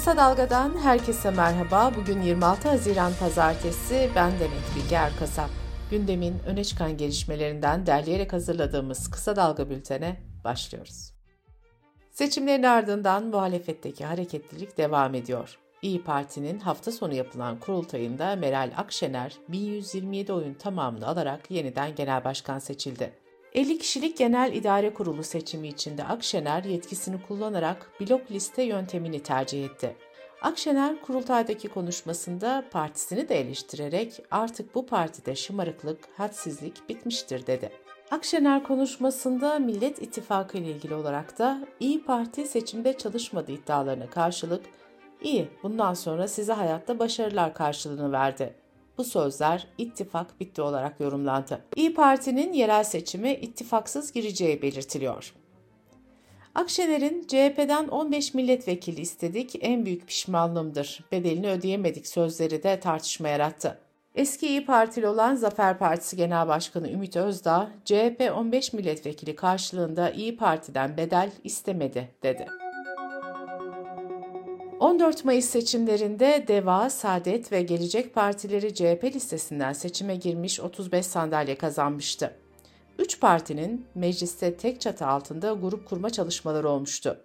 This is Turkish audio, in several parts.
Kısa Dalga'dan herkese merhaba. Bugün 26 Haziran Pazartesi. Ben Demet Bilge Erkasap. Gündemin öne çıkan gelişmelerinden derleyerek hazırladığımız Kısa Dalga bültene başlıyoruz. Seçimlerin ardından muhalefetteki hareketlilik devam ediyor. İyi Parti'nin hafta sonu yapılan kurultayında Meral Akşener 1127 oyun tamamını alarak yeniden genel başkan seçildi. 50 kişilik genel idare kurulu seçimi içinde Akşener yetkisini kullanarak blok liste yöntemini tercih etti. Akşener kurultaydaki konuşmasında partisini de eleştirerek artık bu partide şımarıklık, hadsizlik bitmiştir dedi. Akşener konuşmasında Millet İttifakı ile ilgili olarak da İyi Parti seçimde çalışmadı iddialarına karşılık İyi, bundan sonra size hayatta başarılar karşılığını verdi. Bu sözler ittifak bitti olarak yorumlandı. İyi Parti'nin yerel seçime ittifaksız gireceği belirtiliyor. Akşener'in CHP'den 15 milletvekili istedik, en büyük pişmanlığımdır, bedelini ödeyemedik sözleri de tartışma yarattı. Eski İyi Partili olan Zafer Partisi Genel Başkanı Ümit Özdağ, CHP 15 milletvekili karşılığında İyi Parti'den bedel istemedi dedi. 14 Mayıs seçimlerinde DEVA, Saadet ve Gelecek Partileri CHP listesinden seçime girmiş 35 sandalye kazanmıştı. Üç partinin mecliste tek çatı altında grup kurma çalışmaları olmuştu.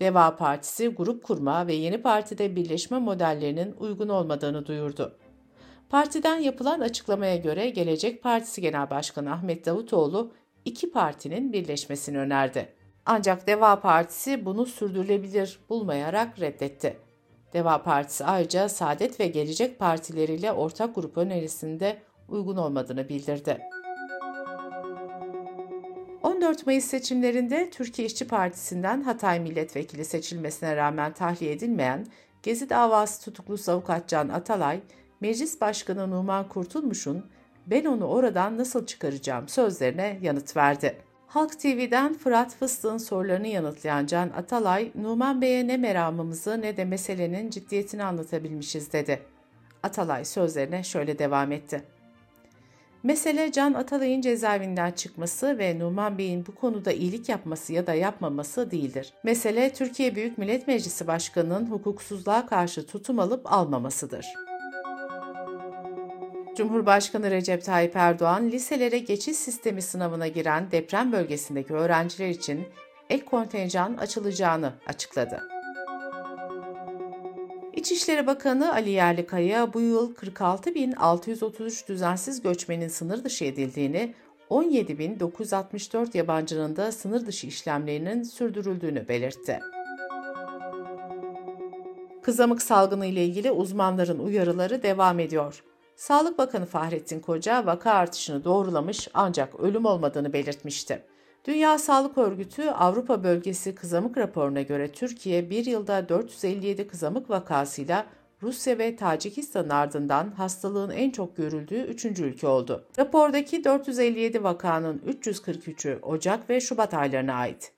DEVA Partisi grup kurma ve yeni partide birleşme modellerinin uygun olmadığını duyurdu. Partiden yapılan açıklamaya göre Gelecek Partisi Genel Başkanı Ahmet Davutoğlu iki partinin birleşmesini önerdi. Ancak Deva Partisi bunu sürdürülebilir bulmayarak reddetti. Deva Partisi ayrıca Saadet ve Gelecek partileriyle ortak grup önerisinde uygun olmadığını bildirdi. 14 Mayıs seçimlerinde Türkiye İşçi Partisi'nden Hatay Milletvekili seçilmesine rağmen tahliye edilmeyen Gezi davası tutuklusu avukat Can Atalay, Meclis Başkanı Numan Kurtulmuş'un ben onu oradan nasıl çıkaracağım sözlerine yanıt verdi. Halk TV'den Fırat Fıstık'ın sorularını yanıtlayan Can Atalay, Numan Bey'e ne meramımızı ne de meselenin ciddiyetini anlatabilmişiz dedi. Atalay sözlerine şöyle devam etti. Mesele Can Atalay'ın cezaevinden çıkması ve Numan Bey'in bu konuda iyilik yapması ya da yapmaması değildir. Mesele Türkiye Büyük Millet Meclisi Başkanı'nın hukuksuzluğa karşı tutum alıp almamasıdır.'' Cumhurbaşkanı Recep Tayyip Erdoğan, liselere geçiş sistemi sınavına giren deprem bölgesindeki öğrenciler için ek kontenjan açılacağını açıkladı. İçişleri Bakanı Ali Yerlikaya bu yıl 46.633 düzensiz göçmenin sınır dışı edildiğini, 17.964 yabancının da sınır dışı işlemlerinin sürdürüldüğünü belirtti. Kızamık salgını ile ilgili uzmanların uyarıları devam ediyor. Sağlık Bakanı Fahrettin Koca vaka artışını doğrulamış ancak ölüm olmadığını belirtmişti. Dünya Sağlık Örgütü Avrupa Bölgesi Kızamık raporuna göre Türkiye bir yılda 457 kızamık vakasıyla Rusya ve Tacikistan'ın ardından hastalığın en çok görüldüğü üçüncü ülke oldu. Rapordaki 457 vakanın 343'ü Ocak ve Şubat aylarına ait.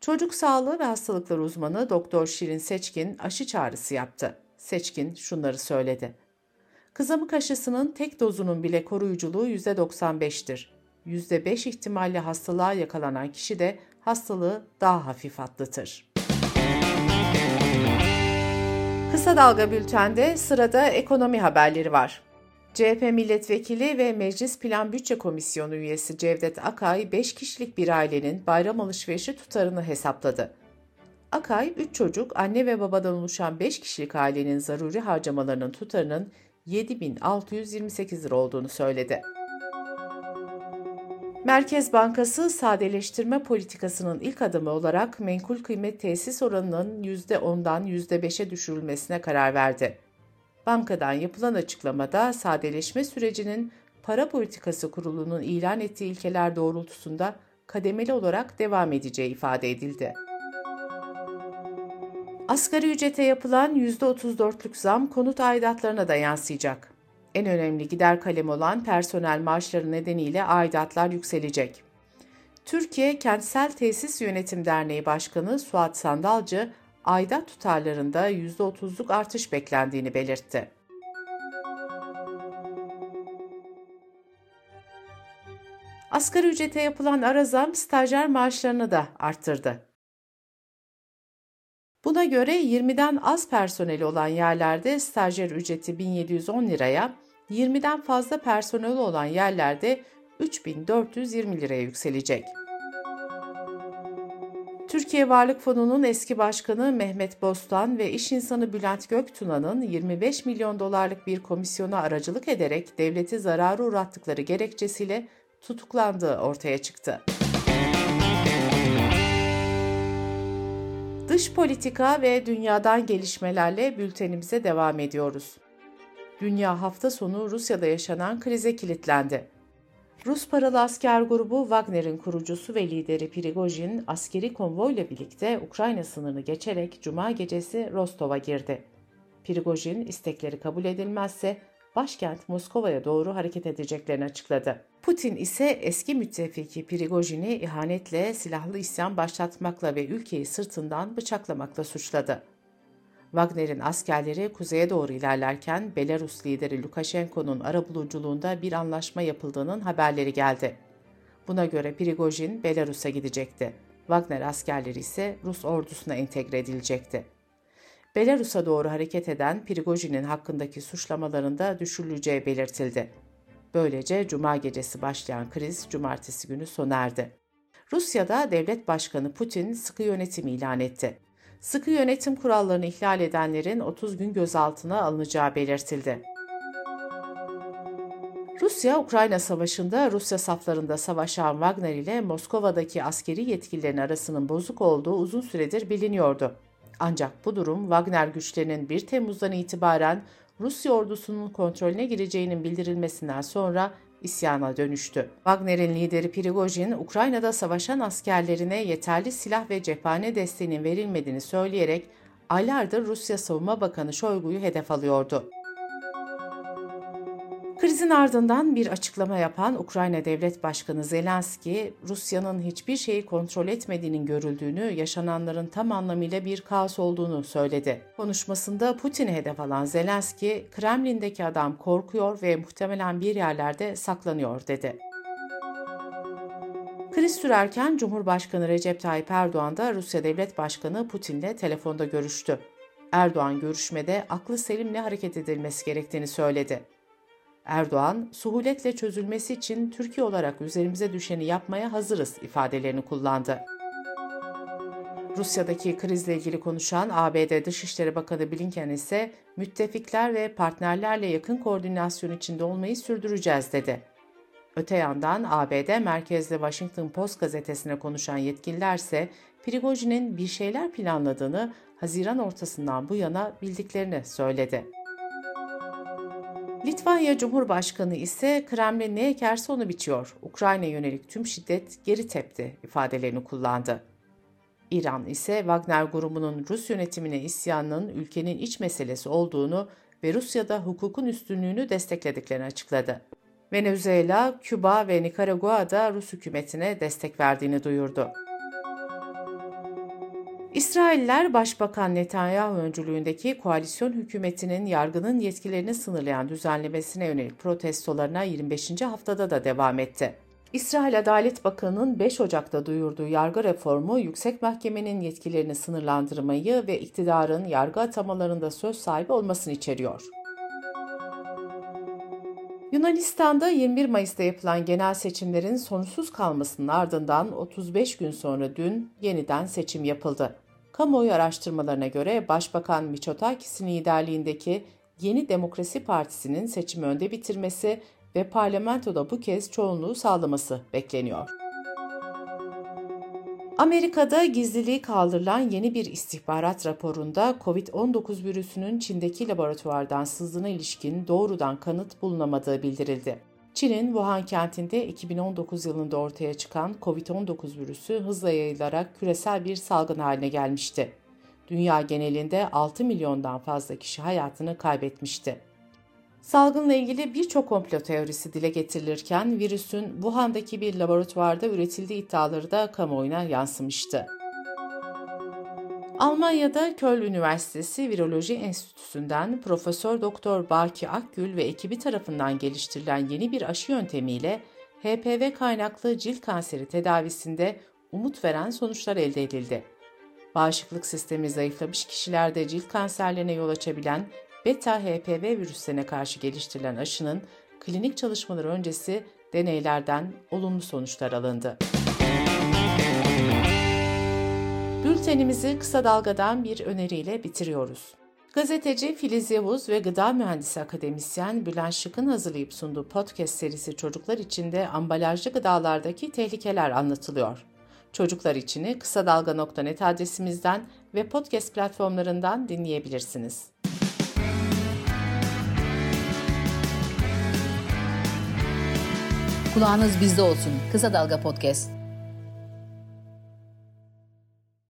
Çocuk sağlığı ve hastalıklar uzmanı Doktor Şirin Seçkin aşı çağrısı yaptı. Seçkin şunları söyledi. Kızamık aşısının tek dozunun bile koruyuculuğu %95'tir. %5 ihtimalle hastalığa yakalanan kişi de hastalığı daha hafif atlatır. Kısa Dalga Bülten'de sırada ekonomi haberleri var. CHP milletvekili ve Meclis Plan Bütçe Komisyonu üyesi Cevdet Akay 5 kişilik bir ailenin bayram alışverişi tutarını hesapladı. Akay, 3 çocuk, anne ve babadan oluşan 5 kişilik ailenin zaruri harcamalarının tutarının 7628 lira olduğunu söyledi. Merkez Bankası sadeleştirme politikasının ilk adımı olarak menkul kıymet tesis oranının %10'dan %5'e düşürülmesine karar verdi. Bankadan yapılan açıklamada sadeleşme sürecinin para politikası kurulunun ilan ettiği ilkeler doğrultusunda kademeli olarak devam edeceği ifade edildi. Asgari ücrete yapılan %34'lük zam konut aidatlarına da yansıyacak. En önemli gider kalem olan personel maaşları nedeniyle aidatlar yükselecek. Türkiye Kentsel Tesis Yönetim Derneği Başkanı Suat Sandalcı, aidat tutarlarında %30'luk artış beklendiğini belirtti. Asgari ücrete yapılan ara zam stajyer maaşlarını da arttırdı. Buna göre 20'den az personeli olan yerlerde stajyer ücreti 1710 liraya, 20'den fazla personeli olan yerlerde 3420 liraya yükselecek. Türkiye Varlık Fonu'nun eski başkanı Mehmet Bostan ve iş insanı Bülent Göktuna'nın 25 milyon dolarlık bir komisyona aracılık ederek devleti zararı uğrattıkları gerekçesiyle tutuklandığı ortaya çıktı. Dış politika ve dünyadan gelişmelerle bültenimize devam ediyoruz. Dünya hafta sonu Rusya'da yaşanan krize kilitlendi. Rus paralı asker grubu Wagner'in kurucusu ve lideri Prigojin askeri konvoyla birlikte Ukrayna sınırını geçerek cuma gecesi Rostov'a girdi. Prigojin istekleri kabul edilmezse başkent Moskova'ya doğru hareket edeceklerini açıkladı. Putin ise eski müttefiki Prigojin'i ihanetle, silahlı isyan başlatmakla ve ülkeyi sırtından bıçaklamakla suçladı. Wagner'in askerleri kuzeye doğru ilerlerken Belarus lideri Lukashenko'nun arabuluculuğunda bir anlaşma yapıldığının haberleri geldi. Buna göre Prigojin Belarus'a gidecekti. Wagner askerleri ise Rus ordusuna entegre edilecekti. Belarus'a doğru hareket eden Prigojin'in hakkındaki suçlamalarında düşürüleceği belirtildi. Böylece cuma gecesi başlayan kriz cumartesi günü sona erdi. Rusya'da devlet başkanı Putin sıkı yönetim ilan etti. Sıkı yönetim kurallarını ihlal edenlerin 30 gün gözaltına alınacağı belirtildi. Rusya-Ukrayna savaşında Rusya saflarında savaşan Wagner ile Moskova'daki askeri yetkililerin arasının bozuk olduğu uzun süredir biliniyordu. Ancak bu durum Wagner güçlerinin 1 Temmuz'dan itibaren Rusya ordusunun kontrolüne gireceğinin bildirilmesinden sonra isyana dönüştü. Wagner'in lideri Prigojin, Ukrayna'da savaşan askerlerine yeterli silah ve cephane desteğinin verilmediğini söyleyerek aylardır Rusya Savunma Bakanı Şoygu'yu hedef alıyordu. Krizin ardından bir açıklama yapan Ukrayna Devlet Başkanı Zelenski, Rusya'nın hiçbir şeyi kontrol etmediğinin görüldüğünü, yaşananların tam anlamıyla bir kaos olduğunu söyledi. Konuşmasında Putin'i hedef alan Zelenski, Kremlin'deki adam korkuyor ve muhtemelen bir yerlerde saklanıyor dedi. Kriz sürerken Cumhurbaşkanı Recep Tayyip Erdoğan da Rusya Devlet Başkanı Putin'le telefonda görüştü. Erdoğan görüşmede aklı selimle hareket edilmesi gerektiğini söyledi. Erdoğan, suhuletle çözülmesi için Türkiye olarak üzerimize düşeni yapmaya hazırız ifadelerini kullandı. Rusya'daki krizle ilgili konuşan ABD Dışişleri Bakanı Blinken ise müttefikler ve partnerlerle yakın koordinasyon içinde olmayı sürdüreceğiz dedi. Öte yandan ABD merkezli Washington Post gazetesine konuşan yetkililer ise Prigojin'in bir şeyler planladığını Haziran ortasından bu yana bildiklerini söyledi. Litvanya Cumhurbaşkanı ise Kremlin ne ekerse onu biçiyor. Ukrayna yönelik tüm şiddet geri tepti ifadelerini kullandı. İran ise Wagner grubunun Rus yönetimine isyanının ülkenin iç meselesi olduğunu ve Rusya'da hukukun üstünlüğünü desteklediklerini açıkladı. Venezuela, Küba ve Nikaragua'da Rus hükümetine destek verdiğini duyurdu. İsrailler Başbakan Netanyahu öncülüğündeki koalisyon hükümetinin yargının yetkilerini sınırlayan düzenlemesine yönelik protestolarına 25. haftada da devam etti. İsrail Adalet Bakanı'nın 5 Ocak'ta duyurduğu yargı reformu, yüksek mahkemenin yetkilerini sınırlandırmayı ve iktidarın yargı atamalarında söz sahibi olmasını içeriyor. Yunanistan'da 21 Mayıs'ta yapılan genel seçimlerin sonuçsuz kalmasının ardından 35 gün sonra dün yeniden seçim yapıldı. Kamuoyu araştırmalarına göre Başbakan Miçotakis'in liderliğindeki Yeni Demokrasi Partisi'nin seçimi önde bitirmesi ve parlamentoda bu kez çoğunluğu sağlaması bekleniyor. Amerika'da gizliliği kaldırılan yeni bir istihbarat raporunda COVID-19 virüsünün Çin'deki laboratuvardan sızdığına ilişkin doğrudan kanıt bulunamadığı bildirildi. Çin'in Wuhan kentinde 2019 yılında ortaya çıkan COVID-19 virüsü hızla yayılarak küresel bir salgın haline gelmişti. Dünya genelinde 6 milyondan fazla kişi hayatını kaybetmişti. Salgınla ilgili birçok komplo teorisi dile getirilirken virüsün Wuhan'daki bir laboratuvarda üretildiği iddiaları da kamuoyuna yansımıştı. Almanya'da Köln Üniversitesi Viroloji Enstitüsü'nden Profesör Doktor Baki Akgül ve ekibi tarafından geliştirilen yeni bir aşı yöntemiyle HPV kaynaklı cilt kanseri tedavisinde umut veren sonuçlar elde edildi. Bağışıklık sistemi zayıflamış kişilerde cilt kanserlerine yol açabilen beta HPV virüslerine karşı geliştirilen aşının klinik çalışmalar öncesi deneylerden olumlu sonuçlar alındı. Bültenimizi kısa dalgadan bir öneriyle bitiriyoruz. Gazeteci Filiz Yavuz ve gıda mühendisi akademisyen Bülent Şık'ın hazırlayıp sunduğu podcast serisi çocuklar için de ambalajlı gıdalardaki tehlikeler anlatılıyor. Çocuklar içini kısa dalga.net adresimizden ve podcast platformlarından dinleyebilirsiniz. Kulağınız bizde olsun. Kısa Dalga Podcast.